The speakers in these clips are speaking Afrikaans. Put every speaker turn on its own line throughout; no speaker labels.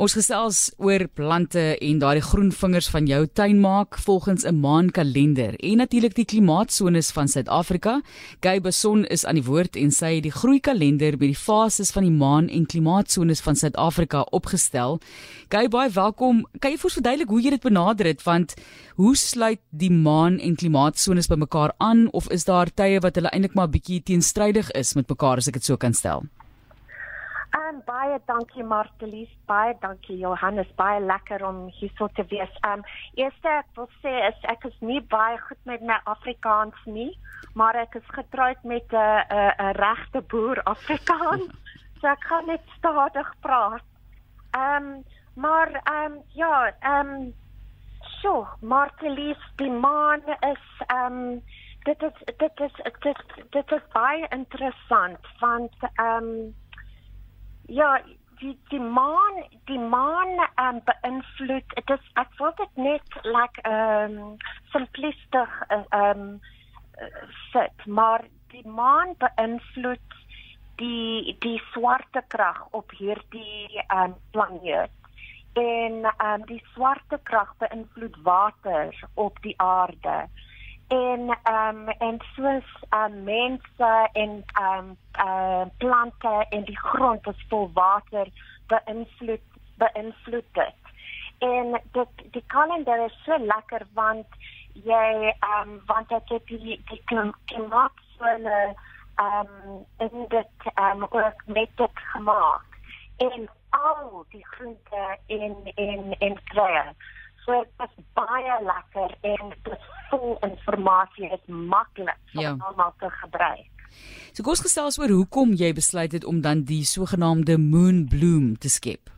Ons gesels oor plante en daardie groen vingers van jou tuin maak volgens 'n maankalender en natuurlik die klimaatsones van Suid-Afrika. Gay Beson is aan die woord en sy het die groeikalender met die fases van die maan en klimaatsones van Suid-Afrika opgestel. Gay, baie welkom. Kan jy vir ons verduidelik hoe jy dit benader het want hoe sluit die maan en klimaatsones by mekaar aan of is daar tye wat hulle eintlik maar bietjie teenstrydig is met mekaar as ek dit so kan stel?
Um, baie dankie Martelies, baie dankie Johannes, baie lekker om hier so te wees. Um eerste ek wil sê is ek is nie baie goed met my Afrikaans nie, maar ek is getroud met 'n 'n 'n regte boer Afrikaans. so ek kan net stadig praat. Um maar um ja, um so Martelies, die maan is um dit is dit is dit is dit is baie interessant want um Ja, die die maan, die maan ehm um, beïnvloed. Dit is ek wil dit net like ehm um, simplistig ehm um, sit, maar die maan beïnvloed die die swarte krag op hierdie ehm um, planeet. En ehm um, die swarte krag beïnvloed water op die aarde en ehm um, en soos um, mense en ehm um, uh, plante en die grond is vol water beïnvloed beïnvloed dit. En dit die kalender is so lekker want jy ehm um, want dit het die die klimaat so 'n ehm um, in dit ehm um, ook met dit gemaak en al die groente en en en kruie So dit is baie lekker en dit vol dit is maklik om ja. almal te gebruik.
So kos gesels oor hoekom jy besluit het om dan die sogenaamde moon bloom te skep.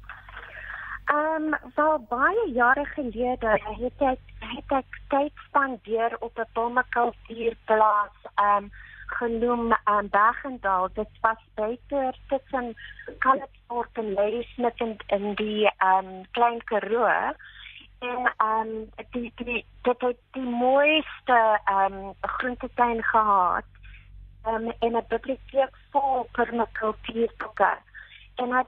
Ehm um, wel baie jare gelede het ek het ek tyd spandeer op 'n bommekultuurplaas ehm um, genoem aan um, Bergendal. Dit was buite tussen Kalkfort en Ladysmith in, in die ehm um, Klein Karoo en ehm um, die die dit het die mooiste ehm um, groentetuin gehad. Ehm um, en 'n biblioteek vol permakultuurboeke. En ek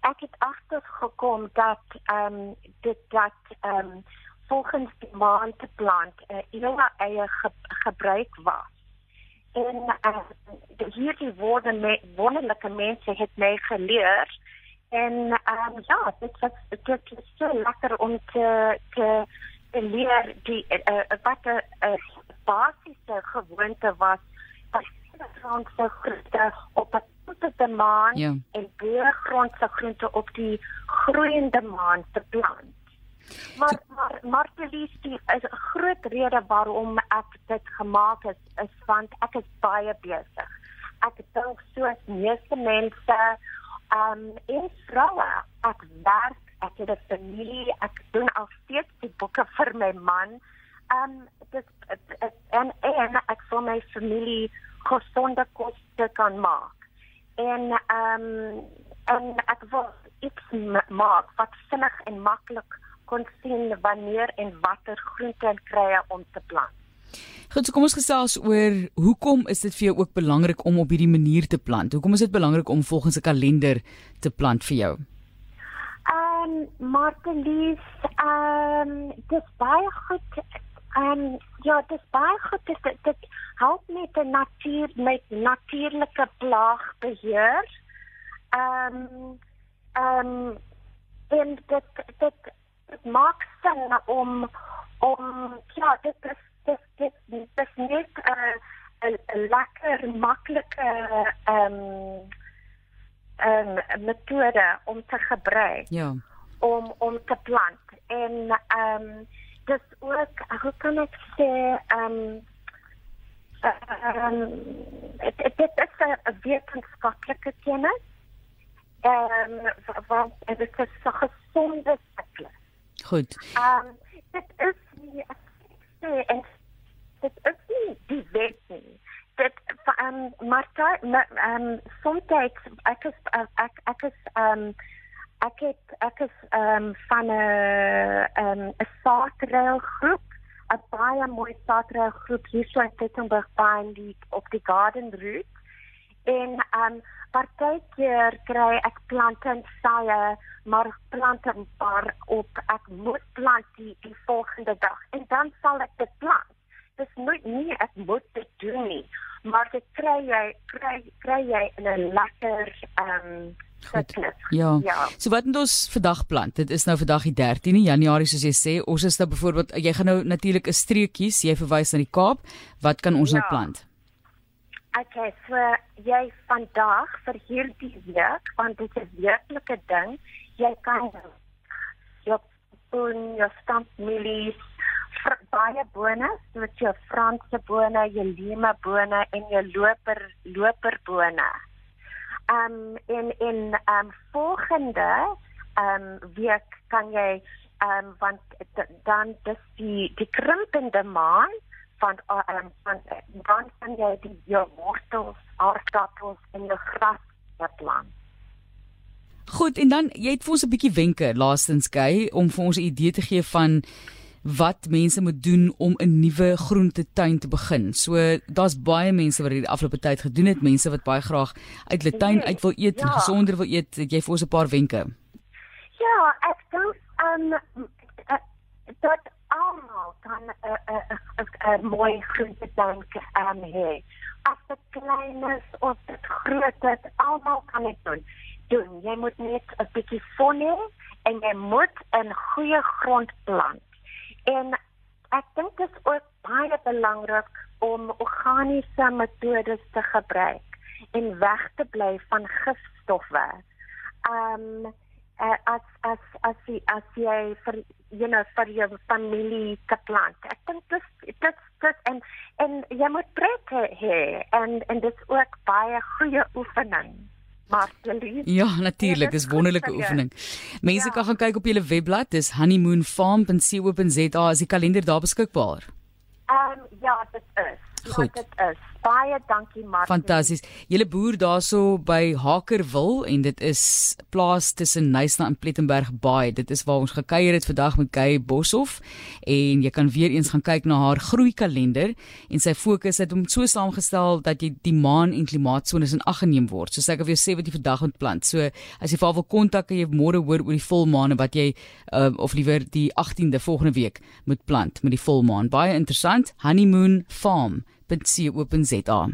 ek het agtergekom dat ehm um, dit dat ehm um, volgens die maand te plant 'n uh, ewe eie ge, gebruik was. En uh, hierdie woorde me, wonderlike mense het my geleer En um, ja, dit was dit is so lekker om te te, te leer die uh, wat 'n uh, basiese gewoonte was as grondse groente op 'n toepe maan ja. en baie grondse groente op die groeiende maan te plant. Maar maar maar die is 'n groot rede waarom ek dit gemaak het is want ek is baie besig. Ek dink soos meeste mense Um in vroue, ek werk, ek het 'n familie, ek doen al steeds die boeke vir my man. Um dit en en ek vir my familie gesonde kos kan maak. En um en ek wil iets maak wat vinnig en maklik kon sien wanneer en watter groente en kruie om te plant.
Goed, so kom ons gesels oor hoekom is dit vir jou ook belangrik om op hierdie manier te plant? Hoekom is dit belangrik om volgens 'n kalender te plant vir jou?
Ehm, um, Martelies, ehm, um, dis baie goed. Ehm, um, ja, dis baie goed. Dit dit help met die natuur met natuurlike plaagbeheer. Ehm, um, ehm, um, en dit dit dit maak sin om om ja, dit is dis dis dis net 'n uh, 'n lekker maklike ehm um, ehm um, metode om te gebruik.
Ja.
om om te plant en ehm um, dis ook hoe kan ek sê ehm um, ehm um, dit is 'n wetenskaplike kennis. Ehm um, want dit is so gesonde sukkel.
Goed.
Ehm um, dit is nie sê en dit is nie die wet nie. Ehm um, Martha ehm um, soms ek is ek ek is ehm um, ek het ek is ehm um, van 'n ehm 'n saatrail groep 'n baie mooi saatrail groep hier so in Tettenburg by die op die garden route. En ehm um, partykeer kry ek plante in saie, maar plante maar op ek moet plant die, die volgende dag. En dan sal ek dit plant. Dis nooit nie ek moet dit doen nie, maar dit kry jy kry kry jy in 'n lekker ehm um,
Ja. ja. So wat het ons vandag plant? Dit is nou vandag die 13de Januarie soos jy sê. Ons is nou byvoorbeeld jy gaan nou natuurlik 'n streek kies. Jy verwys na die Kaap. Wat kan ons nou ja. nou plant?
Okay, so jy vandag vir hierdie week, want dit is 'n ding, jy kan jou boon, jou stampmielies, baie bone, soos jou Franse bone, jou lime bone en jou loper loperbone. Um in in um volgende um week kan jy um want dan dis die die krimpende maan van um, van dan kan jy die jou wortels, aardappels en jou gras plant.
Goed, en dan jy het vir ons 'n bietjie wenke laastens gee om vir ons 'n idee te gee van wat mense moet doen om 'n nuwe groentetuin te begin. So daar's baie mense wat hierdie afgelope tyd gedoen het, mense wat baie graag uit hulle tuin uit wil eet ja. gesonder wil eet. Het jy vir ons 'n paar wenke?
Ja, ek dink um dat almal kan 'n mooi groente dank aan hê. As dit klein is of dit groot is, almal kan dit doen. Doen. Jy moet net 'n bietjie fon hê en jy moet 'n goeie grond plant. En ek dink dit is ook baie belangrik om organiese metodes te gebruik en weg te bly van gifstowwe. Um, as as as jy as jy vir you know vir jou familie te plant. Ek dink dit dit dit en en jy moet pret hê en en dit is ook baie goeie oefening. Marcelie.
Ja, natuurlik, dis wonderlike oefening. Mense ja. kan gaan kyk op julle webblad, dis honeymoonfarm.co.za, is die kalender daar beskikbaar.
Ehm um, ja, dit is. Goed. Ja, dit is. Baie dankie Martin.
Fantasties. Julle boer daarso by Hakerwil en dit is plaas tussen Nysna en Plettenberg Baai. Dit is waar ons gekuier het vandag met Gey Boshoff en jy kan weer eens gaan kyk na haar groei kalender en sy fokus het hom so saamgestel dat jy die maan en klimaatsones in ag geneem word. So sê ek of jy sê wat jy vandag moet plant. So as jy vir wil kontak kan jy môre hoor oor die volmaan wat jy uh, of liewer die 18de volgende week moet plant met die volmaan. Baie interessant. Honeymoon Farm www.co.za